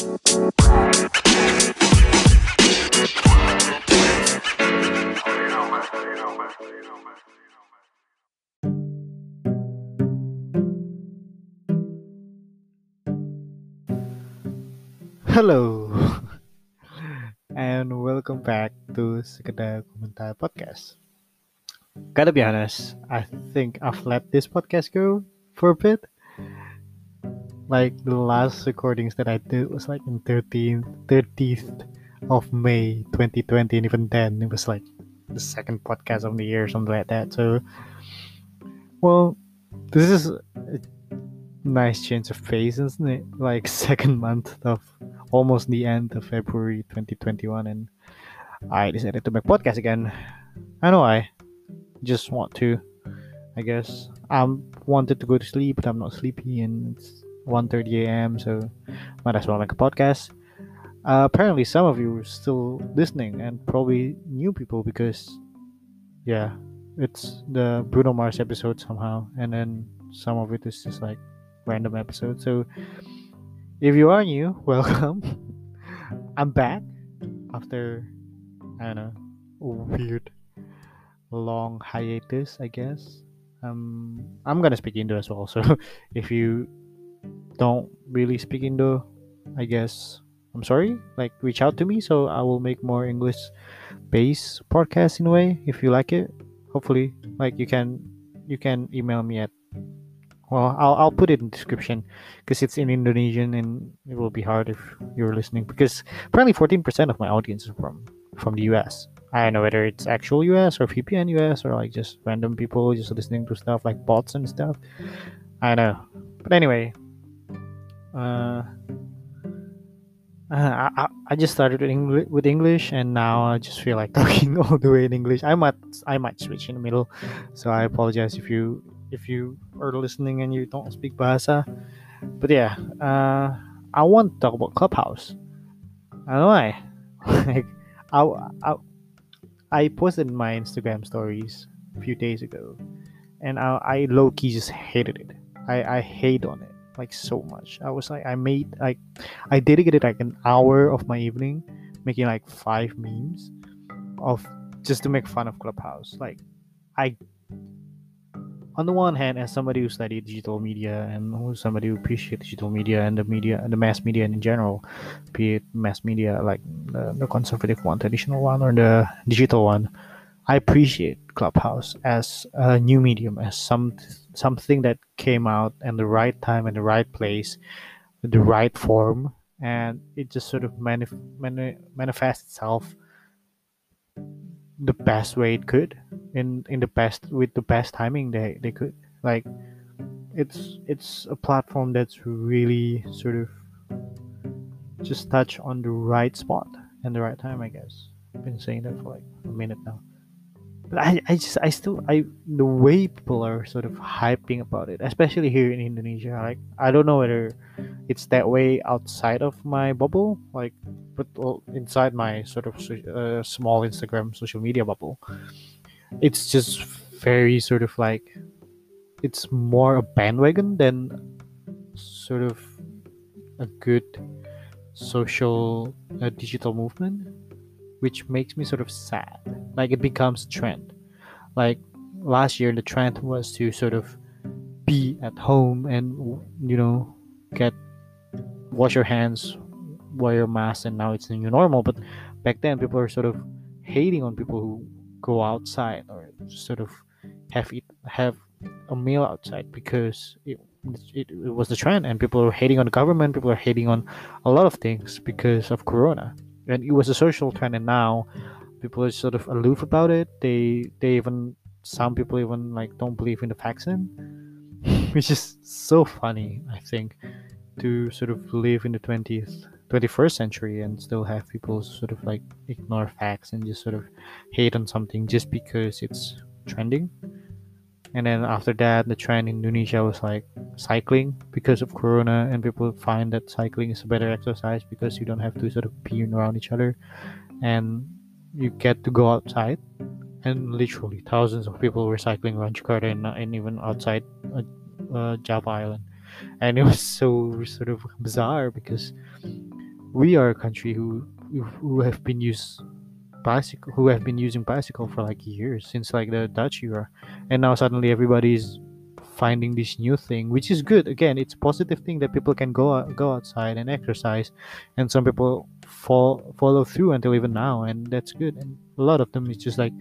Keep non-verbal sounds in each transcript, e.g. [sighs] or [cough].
Hello, [laughs] and welcome back to Sekedar Komentar Podcast. Gotta be honest, I think I've let this podcast go for a bit. Like the last recordings that I did was like in 13th, 30th of May 2020, and even then it was like the second podcast of the year, or something like that. So, well, this is a nice change of pace, isn't it? [laughs] Like [laughs] second month of almost the end of February 2021, and I decided to make podcast again. I know I just want to. I guess I wanted to go to sleep, but I'm not sleepy, and it's 1:30 a.m. So might as well make a podcast. Uh, apparently, some of you are still listening, and probably new people because, yeah, it's the Bruno Mars episode somehow, and then some of it is just like random episode. So if you are new, [laughs] welcome. I'm back after I don't know weird long hiatus, I guess. Um, I'm gonna speak Indo as well. [laughs] So if you don't really speak Indo, I guess I'm sorry. Like reach out to me so I will make more English based podcasts in a way if you like it. Hopefully, like you can you can email me at well I'll, I'll put it in description because it's in Indonesian and it will be hard if you're listening because apparently 14% of my audience is from from the US. I don't know whether it's actual US or VPN US or like just random people just listening to stuff like bots and stuff. I know. But anyway, uh, uh, I, I just started with with English and now I just feel like [laughs] talking all the way in English. I might I might switch in the middle, so I apologize if you if you are listening and you don't speak Bahasa. But yeah, uh, I want to talk about Clubhouse. I don't know why. [laughs] like, I, I, I posted my Instagram stories a few days ago, and I, I low key just hated it. I, I hate on it like so much. I was like, I made like, I dedicated like an hour of my evening making like five memes of just to make fun of Clubhouse. Like, I on the one hand, as somebody who studied digital media and who's somebody who appreciates digital media and the media and the mass media in general, be it mass media like the, the conservative one, traditional one, or the digital one, I appreciate Clubhouse as a new medium, as some something that came out in the right time and the right place, the right form, and it just sort of manif- mani- manifests itself the best way it could in in the best with the best timing they they could. Like it's it's a platform that's really sort of just touch on the right spot and the right time i guess. I've been saying that for like a minute now but I, I just I still I the way people are sort of hyping about it, especially here in Indonesia. Like I don't know whether it's that way outside of my bubble, like but well, inside my sort of uh, small Instagram social media bubble, it's just very sort of like it's more a bandwagon than sort of a good social uh, digital movement which makes me sort of sad. Like it becomes trend. Like last year, the trend was to sort of be at home and you know get wash your hands, wear your mask, and now it's the new normal. But back then, people are sort of hating on people who go outside or sort of have eat, have a meal outside because it, it, it was the trend and people are hating on the government people are hating on a lot of things because of corona and it was a social trend and now. People are sort of aloof about it. They they even some people even like don't believe in the vaccine [laughs] which is so funny i think to sort of live in the 20th 21st century and still have people sort of like ignore facts and just sort of hate on something just because it's trending and then after that the trend in indonesia was like cycling because of corona and people find that cycling is a better exercise because you don't have to sort of be around each other. And you get to go outside and literally thousands of people were cycling around jakarta and, and even outside uh, uh, java island. And it was [laughs] so sort of bizarre because we are a country who who have been used bicycle who have been using bicycle for like years since like the Dutch era, and now suddenly everybody's finding this new thing, which is good. Again, it's a positive thing that people can go go outside and exercise, and some people fall follow through until even now, and that's good. And a lot of them is just like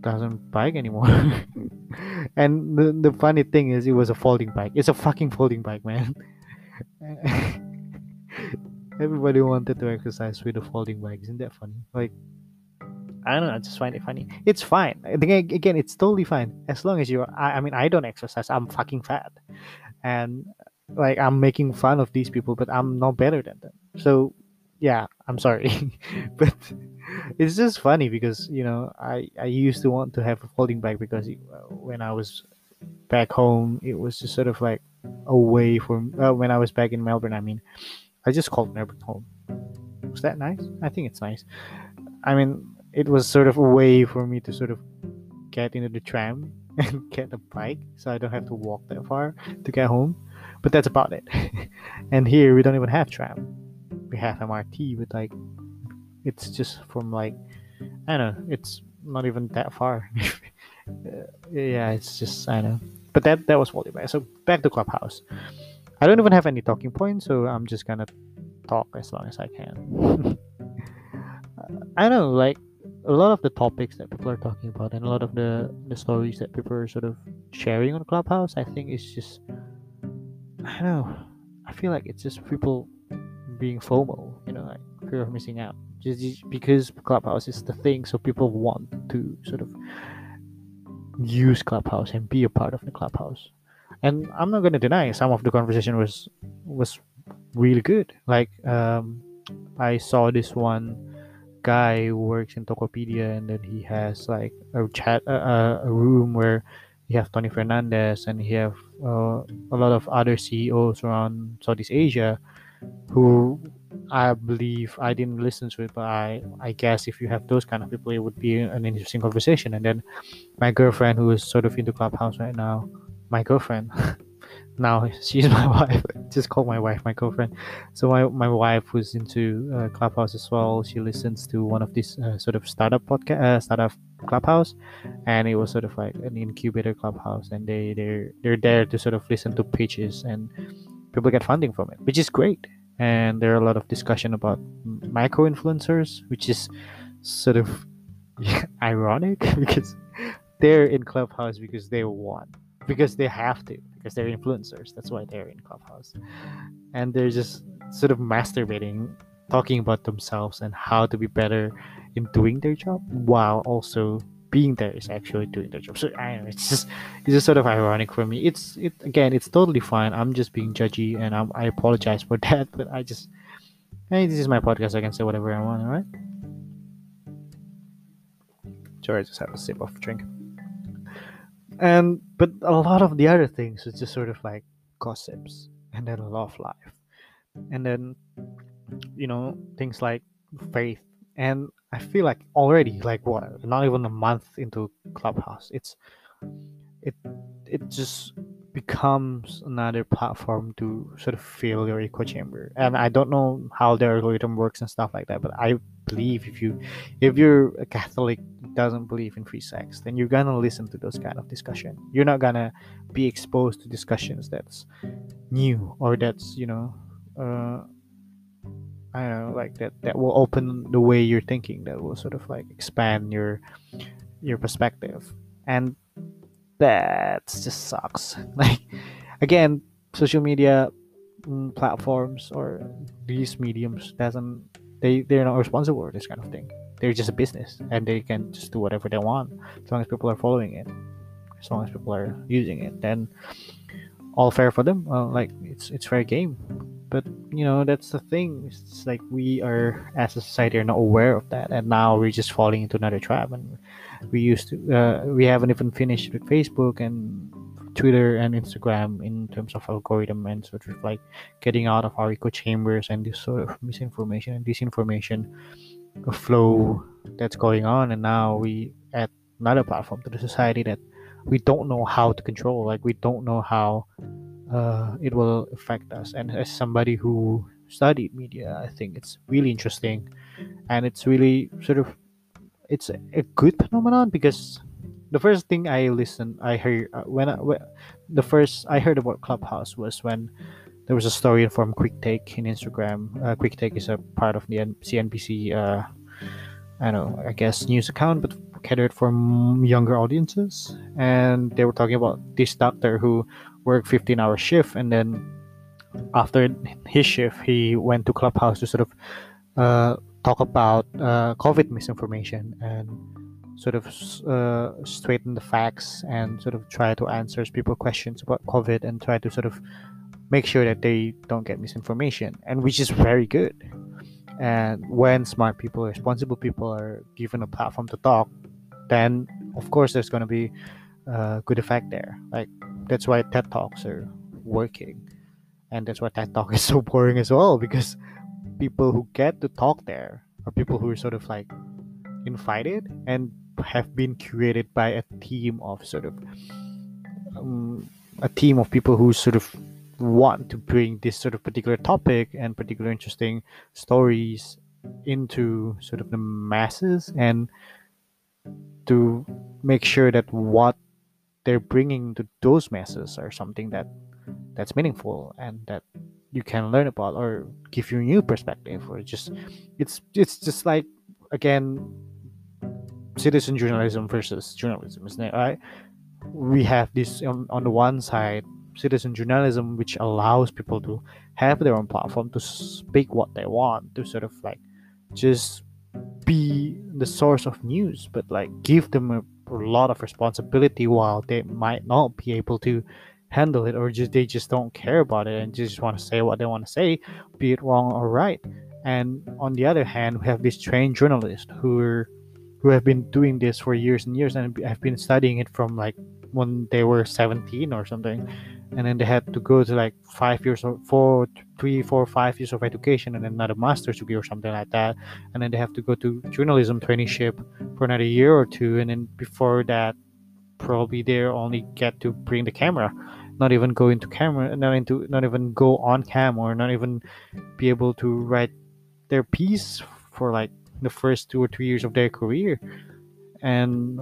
doesn't bike anymore. [laughs] and the, the funny thing is, it was a folding bike. It's a fucking folding bike, man. [laughs] Everybody wanted to exercise with a folding bike. Isn't that funny? Like, I don't know. I just find it funny. It's fine. Again, it's totally fine as long as you. I, I mean, I don't exercise. I'm fucking fat, and like I'm making fun of these people, but I'm not better than them. So, yeah, I'm sorry, [laughs] but it's just funny because you know I I used to want to have a folding bike because when I was back home, it was just sort of like away from uh, when I was back in Melbourne. I mean, I just called Melbourne home. Was that nice? I think it's nice. I mean, it was sort of a way for me to sort of get into the tram [laughs] and get a bike, so I don't have to walk that far to get home. But that's about it. [laughs] and here we don't even have tram. We have MRT, but like it's just from like I don't know. It's not even that far. [laughs] Uh, yeah, it's just I don't know. But that that was volleyball. So back to clubhouse. I don't even have any talking points, so I'm just gonna talk as long as I can. [laughs] I know, like a lot of the topics that people are talking about and a lot of the the stories that people are sort of sharing on Clubhouse, I think it's just I don't know. I feel like it's just people being FOMO, you know, like fear of missing out. Just because Clubhouse is the thing, so people want to sort of use Clubhouse and be a part of the Clubhouse. And I'm not gonna deny some of the conversation was was really good. Like um, I saw this one guy who works in Tokopedia, and then he has like a chat, a room where he have Tony Fernandez, and he have uh, a lot of other CEOs around Southeast Asia, who I believe I didn't listen to it, but I I guess if you have those kind of people, it would be an interesting conversation. And then my girlfriend, who is sort of into Clubhouse right now, my girlfriend. [laughs] now she's [laughs] my wife. Just call my wife my girlfriend. So my, my wife was into uh, Clubhouse as well. She listens to one of these uh, sort of startup podcast, uh, startup Clubhouse, and it was sort of like an incubator Clubhouse, and they they're they're there to sort of listen to pitches and people get funding from it, which is great. And there are a lot of discussion about micro influencers, which is sort of [laughs] ironic because they're in Clubhouse because they want because they have to because they're influencers. That's why they're in clubhouse. And they're just sort of masturbating talking about themselves and how to be better in doing their job while also being there is actually doing their job. So I know, it's just it's just sort of ironic for me. It's it again it's totally fine. I'm just being judgy and I'm, i apologize for [laughs] that but i just hey this is my podcast. I can say whatever i want all right? Sorry i just have a sip of drink and but a lot of the other things is just sort of like gossips and then love life. And then you know things like faith. And i feel like already like what not even a month into clubhouse. It's it it just becomes another platform to sort of fill your echo chamber. And i don't know how the algorithm works and stuff like that but i believe if you if you're a catholic doesn't believe in free sex then you're gonna listen to those kind of discussion. You're not gonna be exposed to discussions that's new or that's you know uh i don't know like that that will open the way you're thinking that will sort of like expand your your perspective. And that just sucks [laughs] like again social media mm, platforms or these mediums doesn't they they're not responsible for this kind of thing. They're just a business, and they can just do whatever they want as long as people are following it, as long as people are using it. Then all fair for them. Well, like it's it's fair game. But you know that's the thing. It's like we are as a society are not aware of that, and now we're just falling into another trap. And we used to uh, we haven't even finished with Facebook and Twitter and Instagram in terms of algorithm and sort of like getting out of our echo chambers and this sort of misinformation and disinformation flow that's going on and now we add another platform to the society that we don't know how to control like we don't know how uh, it will affect us and as somebody who studied media, I think it's really interesting, and it's really sort of it's a, good phenomenon because the first thing I listened, I heard uh, when, I, when the first I heard about Clubhouse was when there was a story from Quick Take in Instagram. Uh, Quick Take is a part of the CNBC, uh, I don't know, I guess news account, but catered for younger audiences. And they were talking about this doctor who worked 15 hour shift and then after his shift he went to clubhouse to sort of uh, talk about uh, covid misinformation and sort of uh, straighten the facts and sort of try to answer people questions about covid and try to sort of make sure that they don't get misinformation and which is very good and when smart people responsible people are given a platform to talk then of course there's going to be a good effect there like that's why ted talks are working. And that's why ted talk is [laughs] so boring as well because people who get to talk there are people who are sort of like invited and have been curated by a team of sort of um, a team of people who sort of want to bring this sort of particular topic and particular interesting stories into sort of the masses. And to make sure that what they're bringing to those masses are something that that's meaningful and that you can learn about or give you a new perspective or just it's it's just like again citizen journalism versus journalism isn't it right? We have this on, on the one side citizen journalism which allows people to have their own platform to speak what they want to sort of like just be the source of news but like give them a, a lot of responsibility while they might not be able to handle it or just they just don't care about it and just want to say what they want to say be it wrong or right. And on the other hand we have these trained journalists who are who have been doing this for years and years and have been studying it from like when they were 17 or something. And then they had to go to like five years or four three four five years of education and then another master's degree or something like that. And then they have to go to journalism traineeship for another year or two. And then before that probably they only get to bring the camera not even go into camera not into not even go on cam or not even be able to write their piece for like the first two or three years of their career. And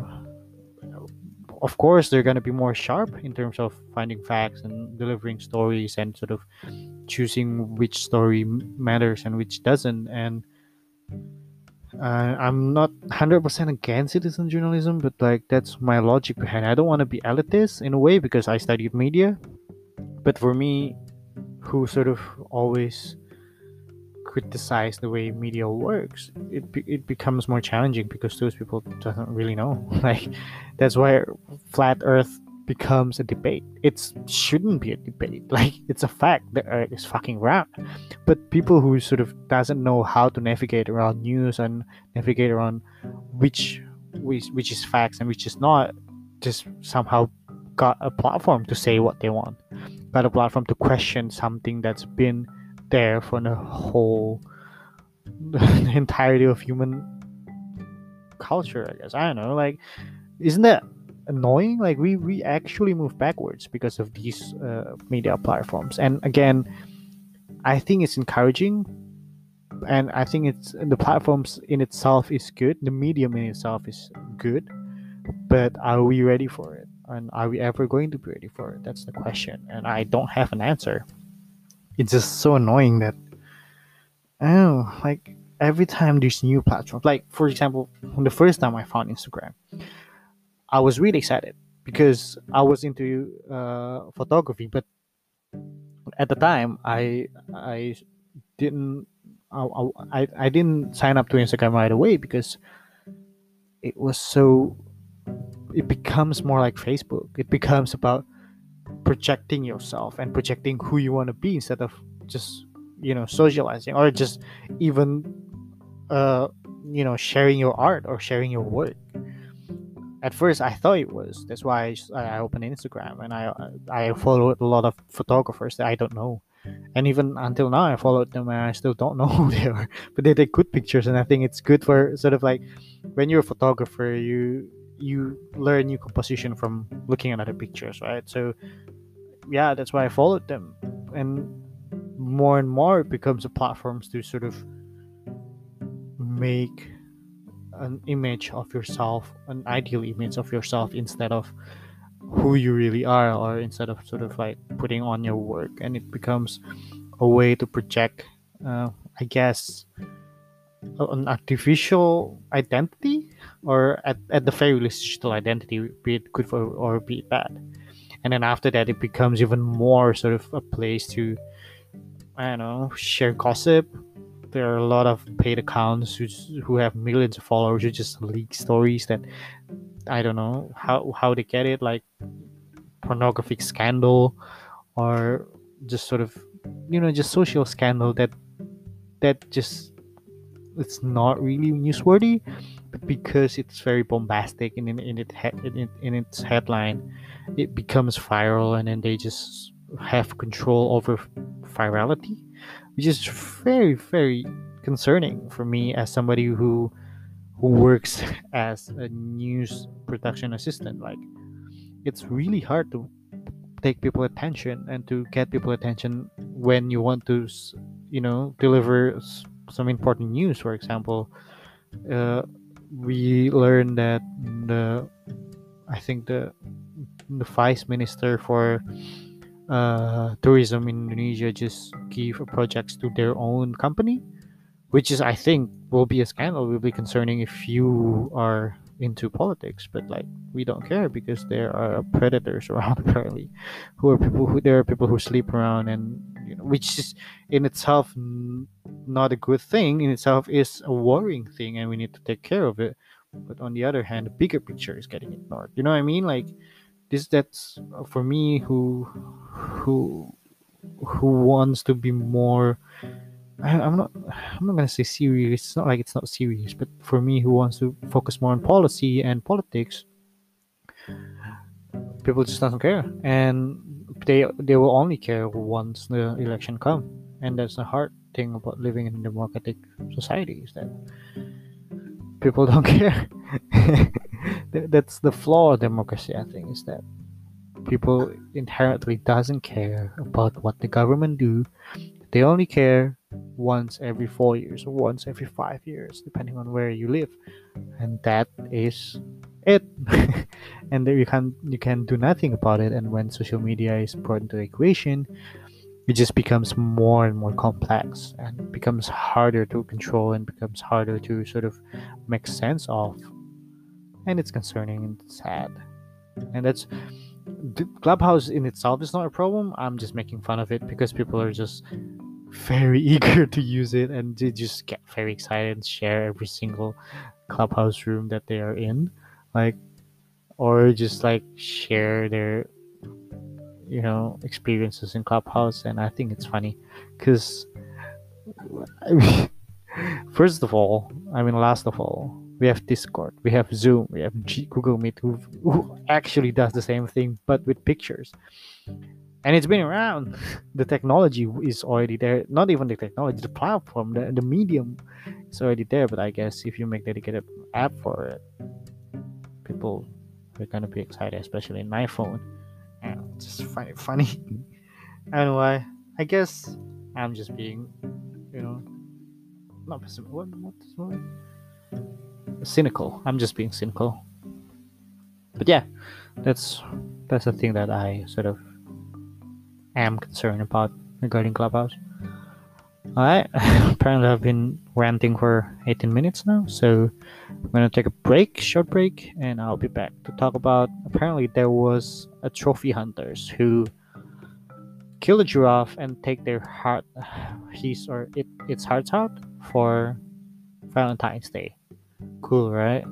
of course they're going to be more sharp in terms of finding facts and delivering stories and sort of choosing which story matters and which doesn't and uh, i'm not 100% against citizen journalism but like that's my logic behind i don't want to be elitist in a way because i studied media but for me who sort of always criticize the way media works it, it becomes more challenging because those people doesn't really know. [laughs] Like that's why flat earth becomes a debate. It shouldn't be a debate. [laughs] Like it's a fact the earth is fucking round. But people who sort of doesn't know how to navigate around news and navigate around which which, which is facts and which is not just somehow got a platform to say what they want. Got a platform to question something that's been there for the whole [laughs] the entirety of human culture i guess. I don't know. Like isn't that annoying like we we actually move backwards because of these uh, media platforms. And again i think it's encouraging and i think it's the platforms in itself is good. The medium in itself is good. But are we ready for it? And are we ever going to be ready for it? That's the question. And i don't have an answer. It's just so annoying that oh like every time there's new platforms like for example the first time i found instagram i was really excited because i was into uh, photography but at the time i i didn't I, I, I didn't sign up to instagram right away because it was so it becomes more like facebook. It becomes about projecting yourself and projecting who you want to be instead of just you know socializing or just even uh you know sharing your art or sharing your work at first i thought it was that's why i, I opened instagram and i i followed a lot of photographers that i don't know and even until now i followed them and i still don't [laughs] know who they are but they take good pictures and i think it's good for sort of like when you're a photographer you you learn new composition from looking at other pictures, right? So yeah, that's why I followed them. And more and more it becomes a platform to sort of make an image of yourself, an ideal image of yourself instead of who you really are, or instead of sort of like putting on your work, and it becomes a way to project, uh, I guess, an artificial identity, or at, at the very least, digital identity, be it good for or be it bad. And then after that, it becomes even more sort of a place to, I don't know, share gossip, there are a lot of paid accounts who who have millions of followers who just leak stories that I don't know how how they get it like pornographic scandal or just sort of you know just social scandal that that just it's not really newsworthy but because it's very bombastic in in, in it in, in its headline it becomes viral and then they just have control over virality which is very very concerning for me as somebody who who works [laughs] as a news production assistant. Like it's really hard to take people attention and to get people attention when you want to you know deliver some important news. For example uh, we learned that the i think the the vice minister for uh, tourism in Indonesia just give projects to their own company, which is I think will be a scandal. Will be concerning if you are into politics, but like we don't care because there are predators [laughs] around apparently, who are people who there are people who sleep around and you know, which is in itself not a good thing. In itself is a worrying thing, and we need to take care of it. But on the other hand, the bigger picture is getting ignored. You know what I mean? Like this that's uh, for me who who who wants to be more I, am not I'm not gonna say serious. It's not like it's not serious, but for me who wants to focus more on policy and politics, people just don't care, and they they will only care once the election come, and that's the hard thing about living in a democratic society is that people [laughs] don't care. That's the flaw of democracy. I think is that people inherently doesn't care about what the government do. They only care once every four years or once every five years, depending on where you live, and that is it. [laughs] and you can you can do nothing about it. And when social media is brought into the equation, it just becomes more and more complex and becomes harder to control and becomes harder to sort of make sense of and it's concerning and sad. And that's clubhouse in itself is not a problem. I'm just making fun of it because people are just very [laughs] eager to use it and they just get very excited and share every single clubhouse room that they are in like or just like share their you know experiences in clubhouse. And i think it's funny because I [laughs] mean, first of all i mean last of all we have discord we have zoom we have G- google meet who, who actually does the same thing but with pictures. And it's been around. [laughs] The technology is already there. Not even the technology the platform the, the medium is already there but i guess if you make dedicated app for it people are gonna be excited especially in my phone. And just find it [laughs] funny. I don't know why? I guess i'm just being you know not pessimistic what, what's the word cynical. I'm just being cynical. But yeah, that's that's the thing that I sort of am concerned about regarding Clubhouse. Alright, [laughs] apparently I've been ranting for 18 minutes now, so I'm gonna take a break, short break, and I'll be back to talk about. Apparently, there was a trophy hunters who kill a giraffe and take their heart, [sighs] his or it, its hearts out for Valentine's Day. Cool, right?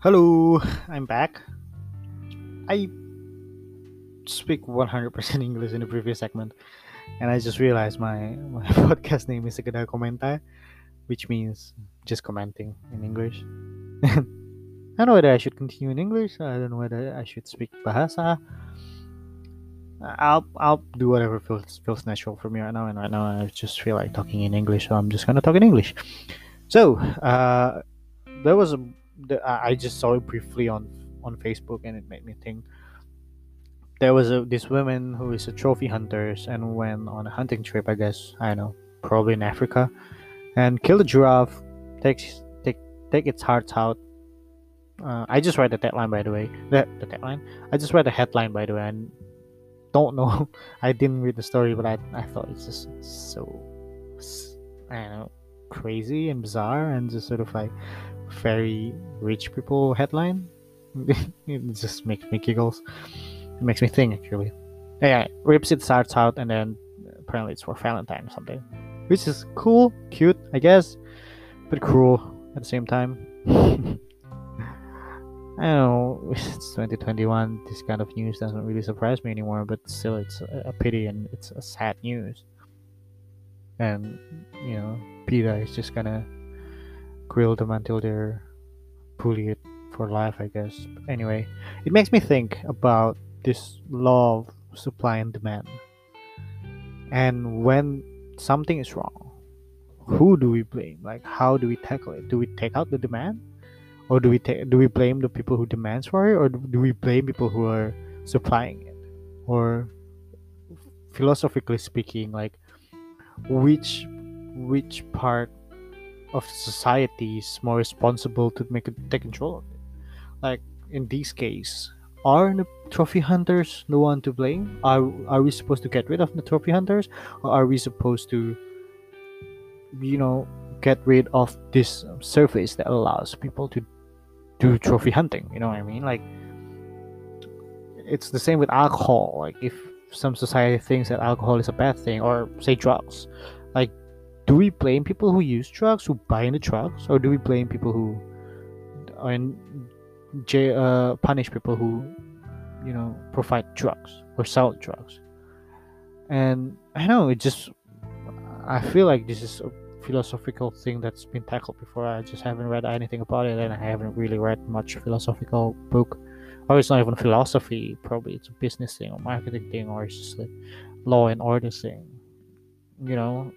Hello, I'm back. I speak 100% [laughs] English in the previous segment, and I just realized my, my [laughs] podcast name is Sekedar Komentar which means just commenting in English. [laughs] I don't know whether I should continue in English. I don't know whether I should speak Bahasa. I'll I'll do whatever feels feels natural for me right now, and right now I just feel like talking in English, so I'm just gonna talk in English. So uh, there was a I just saw it briefly on on Facebook, and it made me think. There was a this woman who is a trophy hunter and went on a hunting trip. I guess I don't know, probably in Africa, and kill the giraffe. Takes take take its hearts out. Uh, I just read the tagline by the way. The the tagline. I just read the headline by the way, and don't know. [laughs] I didn't read the story, but I, I thought it's just so, I don't know, crazy and bizarre and just sort of like very rich people headline. [laughs] it just makes me giggles. It makes me think actually. Yeah, rips its hearts out and then apparently it's for Valentine or something. Which is cool, cute, I guess, but cruel at the same time. [laughs] I don't know, [laughs] it's 2021, this kind of news doesn't really surprise me anymore, but still, it's a, pity and it's a sad news. And, you know, PETA is just gonna grill them until they're bullied for life, I guess. But anyway, it makes me think about this law of supply and demand. And when something is wrong, who do we blame? Like, how do we tackle it? Do we take out the demand? or do we take do we blame the people who demands for it or do we blame people who are supplying it or philosophically speaking like which which part of society is more responsible to make it take control of it like in this case are the trophy hunters the one to blame are are we supposed to get rid of the trophy hunters or are we supposed to you know get rid of this service that allows people to do trophy hunting. You know what I mean? Like it's the same with alcohol. Like if some society thinks that alcohol is a bad thing, or say drugs, like do we blame people who use drugs, who buy into drugs, or do we blame people who and uh, punish people who you know provide drugs or sell drugs? And I know it just I feel like this is a philosophical thing that's been tackled before. I just haven't read anything about it, and I haven't really read much philosophical book. Or it's not even philosophy. Probably it's a business thing or marketing thing, or it's just a law and order thing. You know,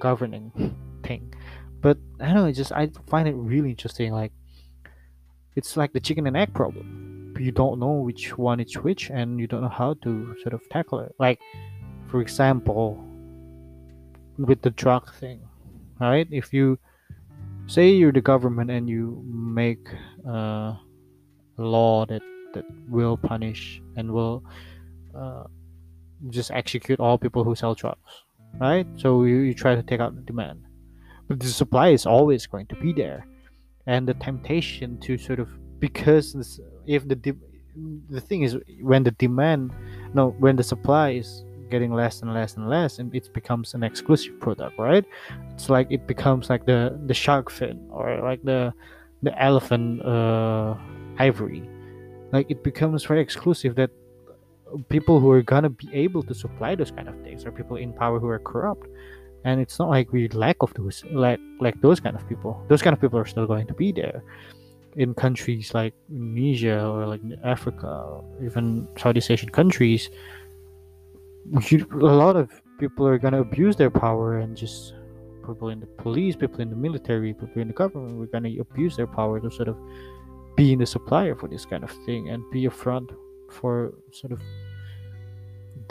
governing [laughs] thing. But I don't know. It's just I find it really interesting. Like it's like the chicken and egg problem. You don't know which one is which, and you don't know how to sort of tackle it. Like, for example, with the drug thing right if you say you're the government and you make a law that that will punish and will uh, just execute all people who sell drugs right so you, you try to take out the demand but the supply is always going to be there and the temptation to sort of because if the de- the thing is when the demand no when the supply is getting less and less and less and it becomes an exclusive product right? It's like it becomes like the the shark fin or like the the elephant uh, ivory. Like it becomes very exclusive that people who are gonna be able to supply those kind of things are people in power who are corrupt and it's not like we lack of those like like those kind of people. Those kind of people are still going to be there in countries like Indonesia or like Africa or even Southeast Asian countries. You, a lot of people are gonna abuse their power and just people in the police, people in the military, people in the government, we're gonna abuse their power to sort of be in the supplier for this kind of thing and be a front for sort of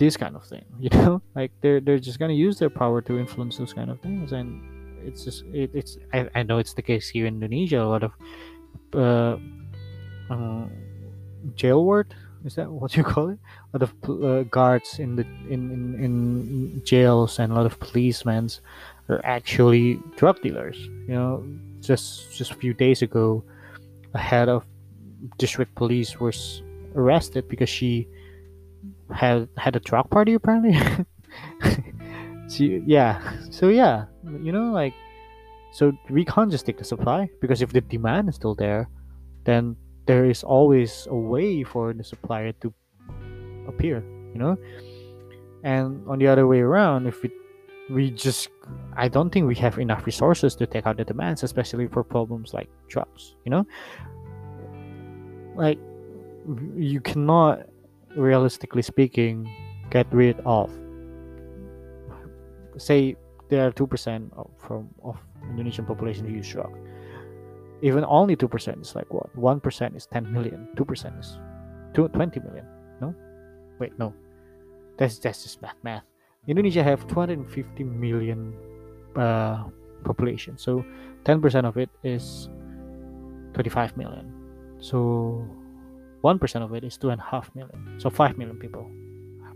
this kind of thing. [laughs] You know, like they're they're just gonna use their power to influence those kind of things, and it's just it, it's I, I know it's the case here in Indonesia. A lot of uh, uh is that what you [laughs] call it? A lot of uh, guards in the in, in in jails and a lot of policemen are actually drug dealers. You know, just just a few days ago, a head of district police was arrested because she had had a drug party apparently. [laughs] she, yeah, so yeah, you know, like, so we can't just take the supply because if the demand is still there, then there is always a way for the supplier to appear you know? And on the other way around if we we just i don't think we have enough resources to take out the demands especially for problems like drugs you know? Like you cannot realistically speaking get rid of say there are 2% of, from of Indonesian population who use drug. Even only 2% is like what? 1% is 10 million. 2% is 20 million. No? Wait, no. That's, that's just math. math. Indonesia have 250 million uh, population. So 10% of it is 25 million. So 1% of it is 2.5 million. So 5 million people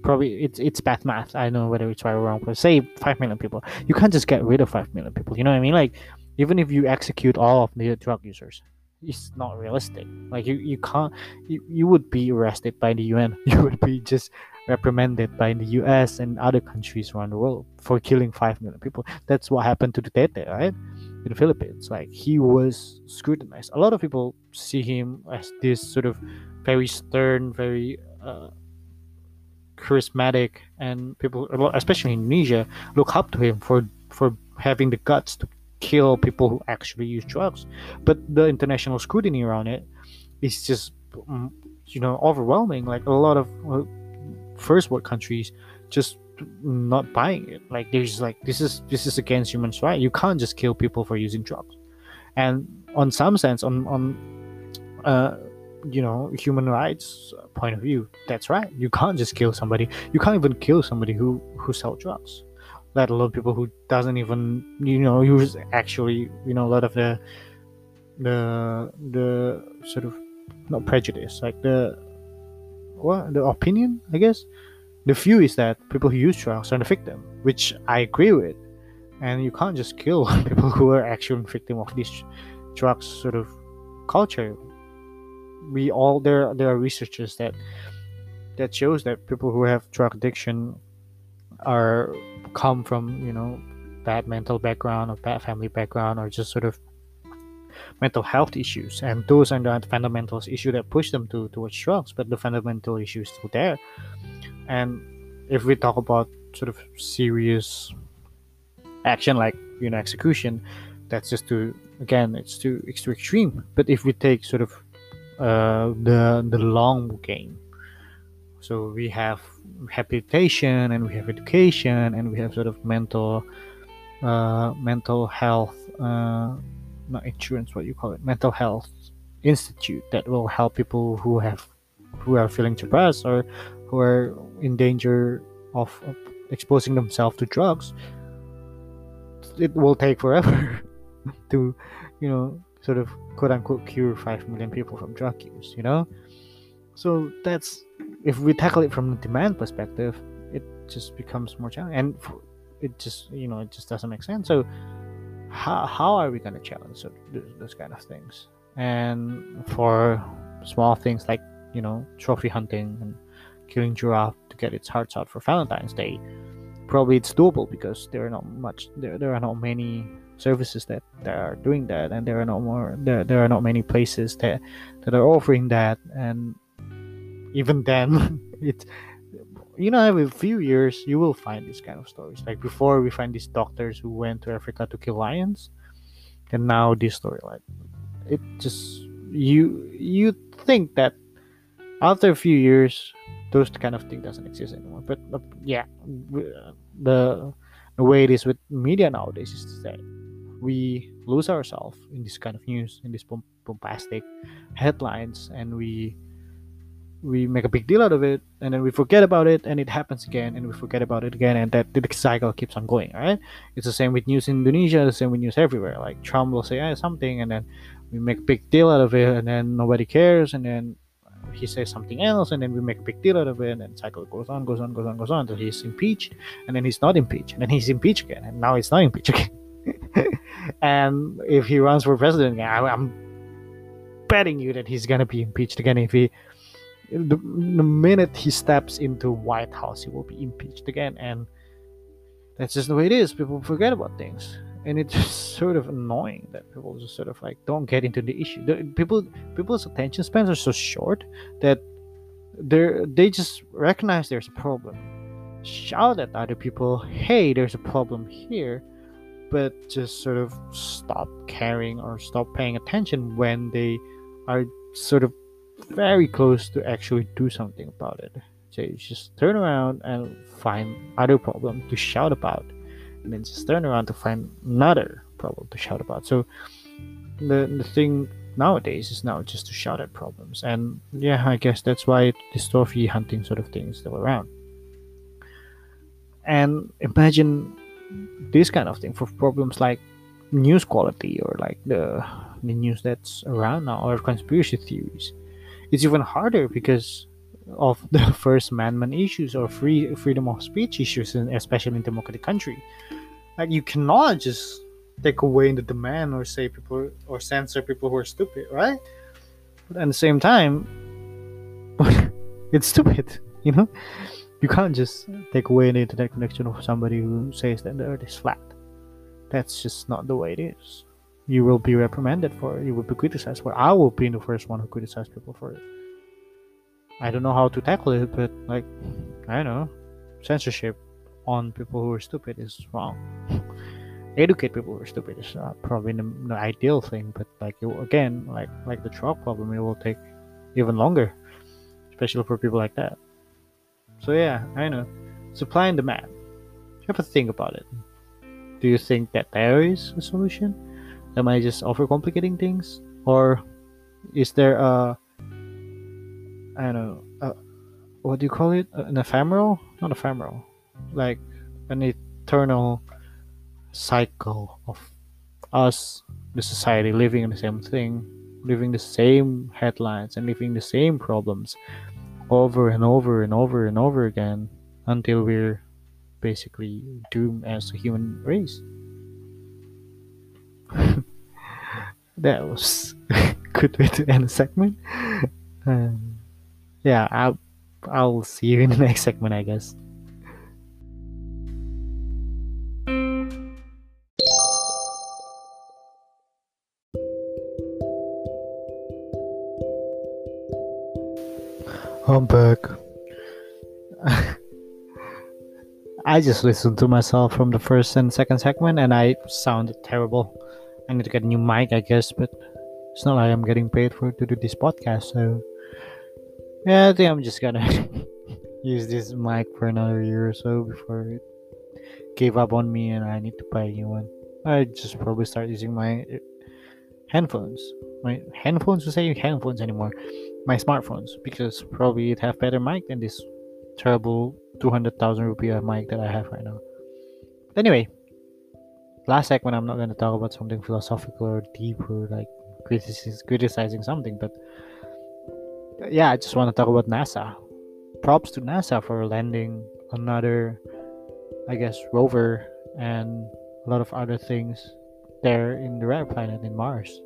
probably it's it's bad math. I don't know whether it's right or wrong, but say five million people. You can't just get rid of five million people. You know what I mean? Like even if you execute all of the drug users, it's not realistic. Like you, you can't you, you would be arrested by the UN. [laughs] You would be just reprimanded by the US and other countries around the world for killing five million people. That's what happened to Duterte, right? In the Philippines. Like he was scrutinized. A lot of people see him as this sort of very stern, very uh, charismatic, and people, especially in Indonesia, look up to him for for having the guts to kill people who actually use drugs. But the international scrutiny around it is just, mm, you know, overwhelming. Like a lot of uh, first world countries just not buying it. Like there's like this is this is against human rights. You can't just kill people for using drugs. And on some sense, on on uh, you know human rights point of view that's right you can't just kill somebody you can't even kill somebody who who sell drugs let alone people who doesn't even you know use actually you know a lot of the the the sort of not prejudice like the what the opinion i guess the view is that people who use drugs are the victim which i agree with. And you can't just kill [laughs] people who are actually victim of this drugs sort of culture. We all there there are researchers that that shows that people who have drug addiction are come from you know bad mental background or bad family background or just sort of mental health issues and those are the fundamental issues that push them to towards drugs but the fundamental issue is still there and if we talk about sort of serious action like you know execution that's just too again it's too it's too extreme but if we take sort of uh, the the long game. So we have rehabilitation and we have education and we have sort of mental uh, mental health uh, not insurance what you call it mental health institute that will help people who have who are feeling depressed or who are in danger of, of exposing themselves to drugs it will take forever [laughs] to you know sort of quote unquote cure 5 million people from drug use, you know? So that's, if we tackle it from the demand perspective, it just becomes more challenging. And it just, you know, it just doesn't make sense. So, how, how are we going to challenge those, kind of things? And for small things like, you know, trophy hunting and killing giraffe to get its hearts out for Valentine's Day, probably it's doable because there are not much, there, there are not many services that, that are doing that and there are not more there, there are not many places that that are offering that and even then [laughs] it you know every few years you will find these kind of stories. Like before we find these doctors who went to africa to kill lions and now this story like it just you you think that after a few years those kind of thing doesn't exist anymore. But uh, yeah the the way it is with media nowadays is that we lose ourselves in this kind of news in these bombastic headlines and we we make a big deal out of it and then we forget about it and it happens again and we forget about it again and that the cycle keeps on going right it's the same with news in indonesia the same with news everywhere like trump will say eh, something and then we make a big deal out of it and then nobody cares and then he says something else and then we make a big deal out of it and then cycle goes on goes on goes on goes on until he's impeached and then he's not impeached and then he's impeached again and now he's not impeached again [laughs] and if he runs for president, again, I, am betting you that he's gonna be impeached again. If he, the, the minute he steps into White House, he will be impeached again, and that's just the way it is. People forget about things, and it's [laughs] sort of annoying that people just sort of like don't get into the issue. The, people, people's attention spans are so short that they they just recognize there's a problem, shout at other people, "Hey, there's a problem here." but just sort of stop caring or stop paying attention when they are sort of very close to actually do something about it So you just turn around and find other problem to shout about, and then just turn around to find another problem to shout about. So the the thing nowadays is now just to shout at problems, and yeah, I guess that's why this trophy hunting sort of thing is still around. And imagine this kind of thing for problems like news quality or like the the news that's around now or conspiracy theories. It's even harder because of the [laughs] First Amendment issues or free freedom of speech issues, in, especially in democratic country. Like you cannot just take away the demand or say people or censor people who are stupid, right? But at the same time, [laughs] it's stupid, [laughs] you know. You can't just take away the internet connection of somebody who says that the Earth is flat. That's just not the way it is. You will be reprimanded for it. You will be criticized for it. I will be the first one who criticize people for it. I don't know how to tackle it, but like, I don't know, censorship on people who are stupid is wrong. [laughs] Educate people who are stupid is not probably the, the ideal thing, but like again, like like the truck problem, it will take even longer, especially for people like that. So yeah, I know, supply and demand. You have to think about it. Do you think that there is a solution? Am I just overcomplicating things, or is there a I don't know, uh, what do you call it? An ephemeral? Not ephemeral, like an eternal cycle of us, the society, living in the same thing, living the same headlines, and living the same problems over and over and over and over again until we're basically doomed as a human race. [laughs] that was a [laughs] good way to end the segment. Um, yeah, I'll I'll see you in the [laughs] next segment, I guess. I'm back. I just listened to myself from the first and second segment and I sounded terrible. I need to get a new mic, I guess, but it's not like I'm getting paid for to do this podcast, so yeah, I think I'm just gonna [laughs] use this mic for another year or so before it gave up on me and I need to buy a new one. I just probably start using my handphones. My handphones to say handphones anymore. My smartphones because probably it have better mic than this terrible 200,000 rupiah mic that I have right now. Anyway, last segment I'm not going to talk about something philosophical or deep or like criticizing something, but yeah, I just want to talk about NASA. Props to NASA for landing another, I guess, rover and a lot of other things there in the red planet in Mars.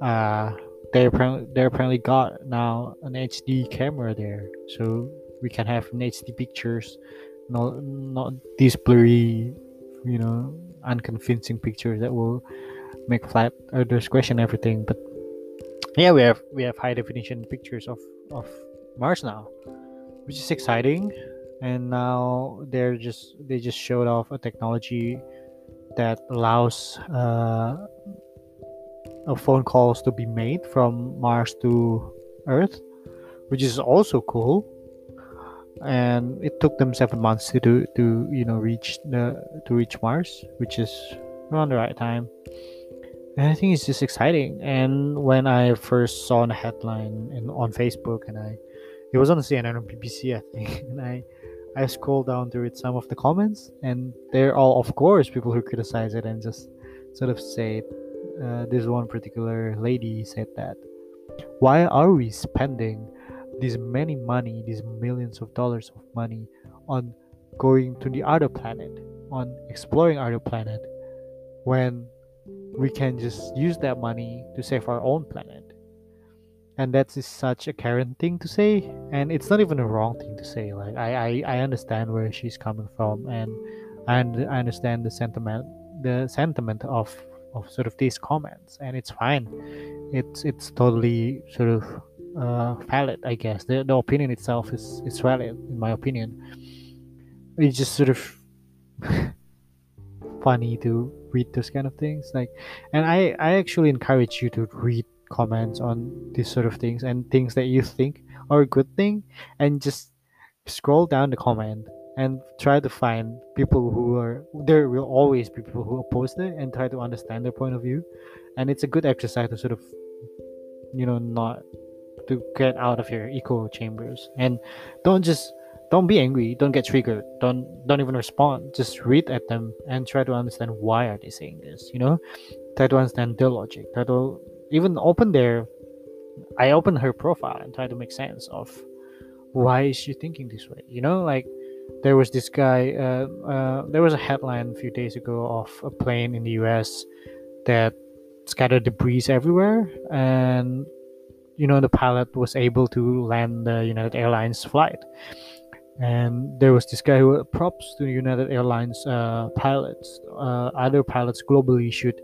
Uh, they apparently they apparently got now an HD camera there, so we can have an HD pictures, not not these blurry, you know, unconvincing pictures that will make flat Earthers question everything. But yeah we have we have high definition pictures of of mars now which is exciting and now they're just they just showed off a technology that allows uh, phone calls to be made from mars to earth which is also cool and it took them seven months to do to you know reach the to reach mars which is around the right time and I think it's just exciting. And when I first saw the headline in, on Facebook, and I, it was on the CNN or BBC, I think, [laughs] and I, I scrolled down to read some of the comments, and they're all, of course, people who criticize it and just sort of say, uh, this one particular lady said that, why are we spending this many money, these millions of dollars of money, on going to the other planet, on exploring other planet, when we can just use that money to save our own planet. And that is such a Karen thing to say, and it's not even a wrong thing to say. Like I, I, I understand where she's coming from, and I, I understand the sentiment, the sentiment of of sort of these comments, and it's fine. It's it's totally sort of uh, valid, I guess. The the opinion itself is is valid, in my opinion. It's just sort of [laughs] funny to read those kind of things like and i i actually encourage you to read comments on these sort of things and things that you think are a good thing and just scroll down the comment and try to find people who are there will always be people who oppose it and try to understand their point of view and it's a good exercise to sort of you know not to get out of your echo chambers. And don't just don't be angry. Don't get triggered. Don't don't even respond. Just read at them and try to understand why are they saying this you know? Try to understand their logic. Try to even open their i open her profile and try to make sense of why is she thinking this way you know? Like there was this guy uh, uh, there was a headline a few days ago of a plane in the us that scattered debris everywhere and you know the pilot was able to land the united airlines flight. And there was this guy who props to united airlines uh, pilots uh, other pilots globally should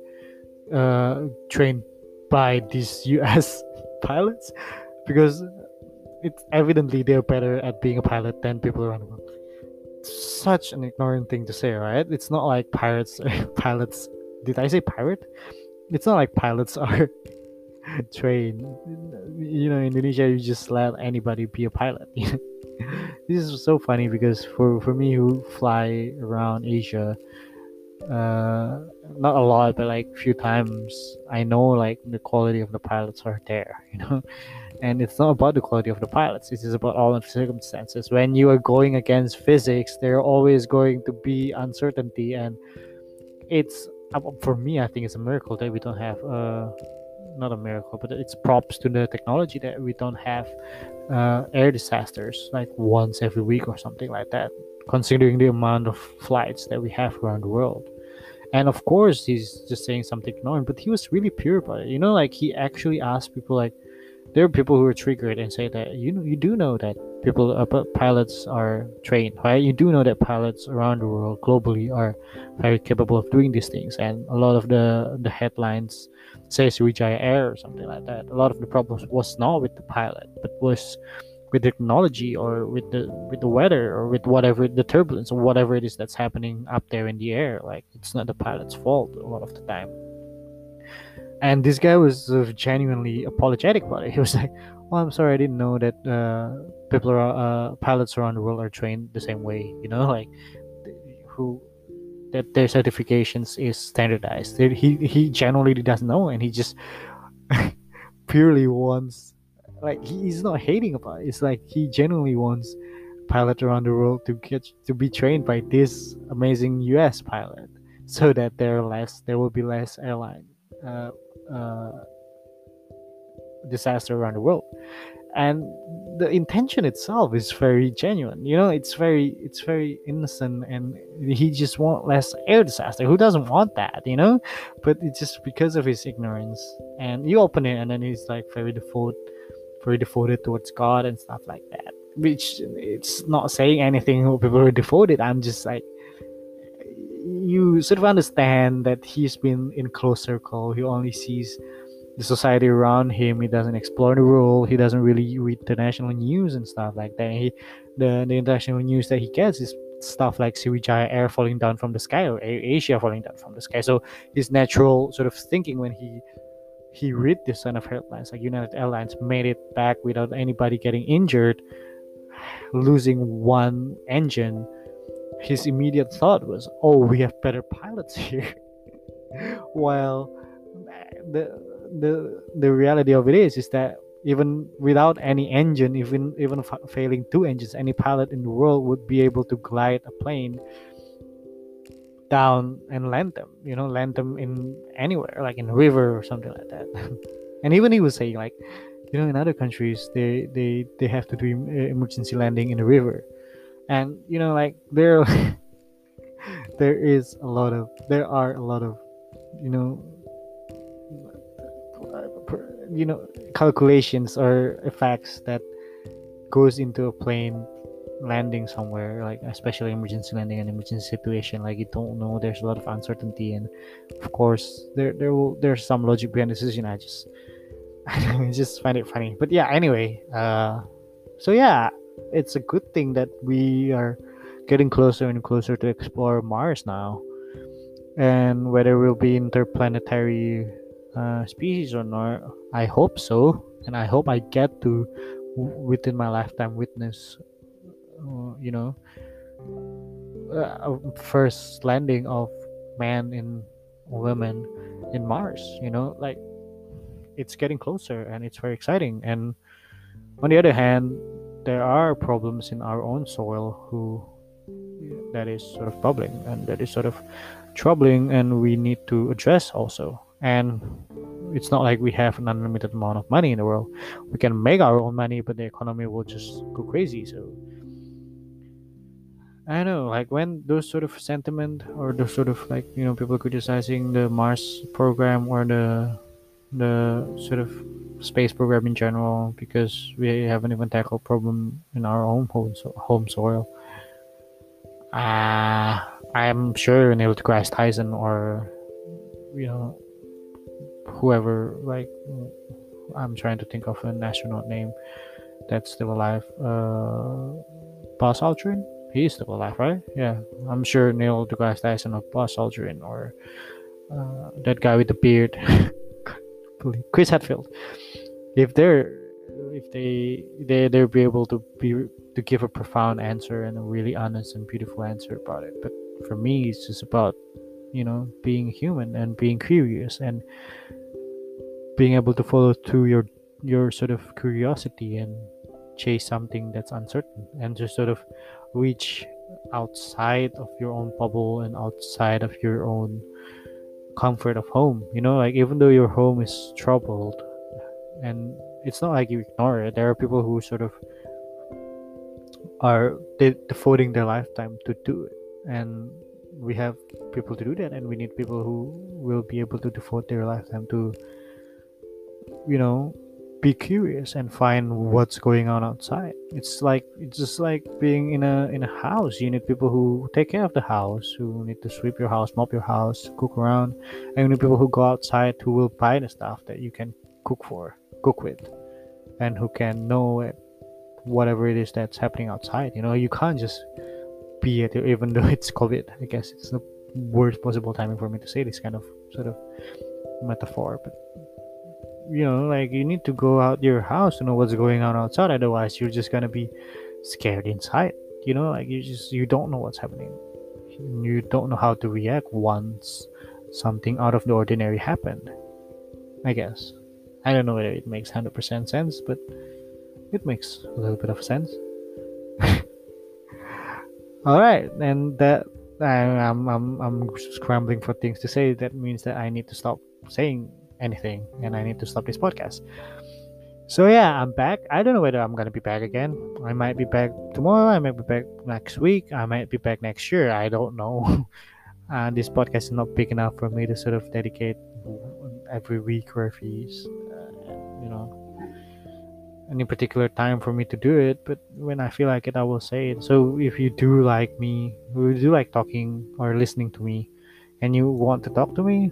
uh, train by these [laughs] us pilots because it's evidently they're better at being a pilot than people around the world. Such an ignorant thing to say right? It's not like pirates [laughs] pilots did i say pirate? It's not like pilots [laughs] are trained you know indonesia you just let anybody be a pilot. [laughs] This is so funny because for for me who fly around asia uh not a lot but like few times i know like the quality of the pilots are there [laughs] you know? And it's not about the quality of the pilots. It is about all the circumstances. When you are going against physics there are always going to be uncertainty and it's for me i think it's a miracle that we don't have uh not a miracle but it's props to the technology that we don't have uh, air disasters like once every week or something like that considering the amount of flights that we have around the world. And of course he's just saying something annoying but he was really pure about it. You know like he actually asked people like there are people who are triggered and say that you you do know that people uh, pilots are trained right? You do know that pilots around the world globally are very capable of doing these things. And a lot of the the headlines says Sriwijaya Air or something like that. A lot of the problems was not with the pilot but was with the technology or with the with the weather or with whatever the turbulence or whatever it is that's happening up there in the air. Like it's not the pilot's fault a lot of the time and this guy was uh, genuinely apologetic about it. [laughs] He was like, "Well, I'm sorry, I didn't know that uh, people are uh, pilots around the world are trained the same way. You know, [laughs] like who that their certifications is standardized. He he genuinely doesn't know, and he just [laughs] purely wants like he's not hating about it. It's like he genuinely wants pilot around the world to get to be trained by this amazing U.S. pilot, so that there are less there will be less airline uh, uh, disaster around the world. And the intention itself is very genuine. You know it's very it's very innocent and he just want less air disaster. Who doesn't want that you know? But it's just because of his ignorance. And you open it and then he's like very devoted very devoted towards god and stuff like that. Which it's not saying anything people are devoted i'm just like you sort of understand that he's been in close circle. He only sees the society around him. He doesn't explore the world. He doesn't really read the national news and stuff like that. He, the the international news that he gets is stuff like Sriwijaya Air falling down from the sky or Asia falling down from the sky. So his natural sort of thinking when he he read this kind of headlines like United Airlines made it back without anybody getting injured, [sighs] losing one engine his immediate thought was, "Oh, we have better pilots [laughs] here." While the the the reality of it is is that even without any engine, even even failing two engines, any pilot in the world would be able to glide a plane down and land them. You know, land them in anywhere, like in a river or something like that. [laughs] and even he was saying, like, you know, in other countries, they they they have to do emergency landing in a river and you know like there [laughs] there is a lot of there are a lot of you know you know calculations or effects that goes into a plane landing somewhere like especially emergency landing and emergency situation like you don't know there's a lot of uncertainty and of course there there will there's some logic behind the decision. I just [laughs] i just find it funny. But yeah anyway uh so yeah it's a good thing that we are getting closer and closer to explore Mars now. And whether we'll be interplanetary uh, species or not, I hope so. And I hope I get to, within my lifetime, witness uh, you know uh, first landing of man and women in Mars. You know, like it's getting closer and it's very exciting. And on the other hand, there are problems in our own soil who that is sort of bubbling and that is sort of troubling and we need to address also. And it's not like we have an unlimited amount of money in the world. We can make our own money but the economy will just go crazy so. I don't know, like when those sort of sentiment or those sort of like you know people criticizing the Mars program or the the sort of space program in general because we haven't even tackled problem in our own home so, home soil. Uh, I'm sure Neil deGrasse Tyson or you know whoever like I'm trying to think of an astronaut name that's still alive. Uh, Buzz Aldrin He's still alive, right? Yeah, I'm sure Neil deGrasse Tyson of Buzz Aldrin or uh, that guy with the beard, [laughs] Chris Hadfield. If they're if they they they'll be able to be to give a profound answer and a really honest and beautiful answer about it. But for me, it's just about you know being human and being curious and being able to follow through your your sort of curiosity and chase something that's uncertain and just sort of reach outside of your own bubble and outside of your own comfort of home you know like even though your home is troubled and it's not like you ignore it there are people who sort of are de- devoting their lifetime to do it. And we have people to do that and we need people who will be able to devote their lifetime to you know be curious and find what's going on outside. It's like it's just like being in a in a house. You need people who take care of the house who need to sweep your house mop your house cook around and you need people who go outside who will buy the stuff that you can cook for cook with and who can know it, whatever it is that's happening outside. You know you can't just be at it even though it's covid. I guess it's the worst possible timing for me to say this kind of sort of metaphor but you know like you need to go out your house to know what's going on outside otherwise you're just gonna be scared inside. You know like you just you don't know what's happening. You don't know how to react once something out of the ordinary happened i guess. I don't know whether it makes 100% sense but it makes a little bit of sense. [laughs] All right and that I'm, I'm i'm scrambling for things to say. That means that i need to stop saying anything and I need to stop this podcast. So yeah, I'm back. I don't know whether I'm gonna be back again. I might be back tomorrow. I might be back next week. I might be back next year. I don't know. [laughs] uh, this podcast is not big enough for me to sort of dedicate every week or every, uh, you know, any particular time for me to do it. But when I feel like it, I will say it. So if you do like me, you do like talking or listening to me, and you want to talk to me,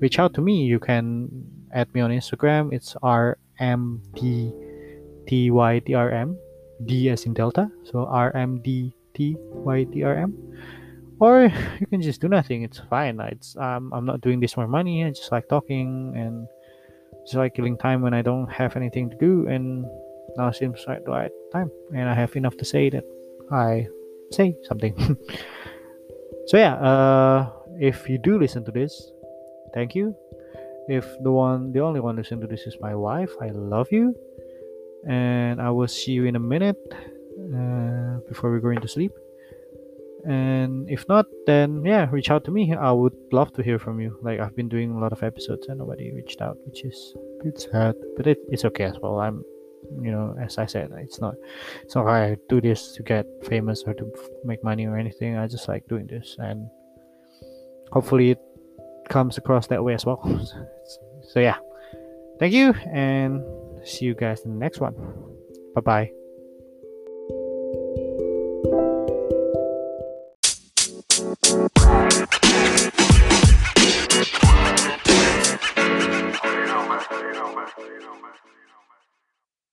reach out to me. You can add me on Instagram. It's RMDTYTRM. D as in Delta. So RMDTYTRM. Or [laughs] you can just do nothing. It's fine. It's um, I'm not doing this for money. I just like talking and just like killing time when I don't have anything to do. And now seems like the right time. And I have enough to say that I say something. [laughs] so yeah, uh, if you do listen to this, thank you. If the one the only one listening to this is my wife i love you. And i will see you in a minute uh, before we're going to sleep. And if not then yeah reach out to me. I would love to hear from you. Like i've been doing a lot of episodes and nobody reached out which is a bit sad but it, it's okay as well. I'm you know as i said it's not it's not i do this to get famous or to make money or anything. I just like doing this and hopefully it comes across that way as well. So, yeah, thank you, and see you guys in the next one. Bye bye.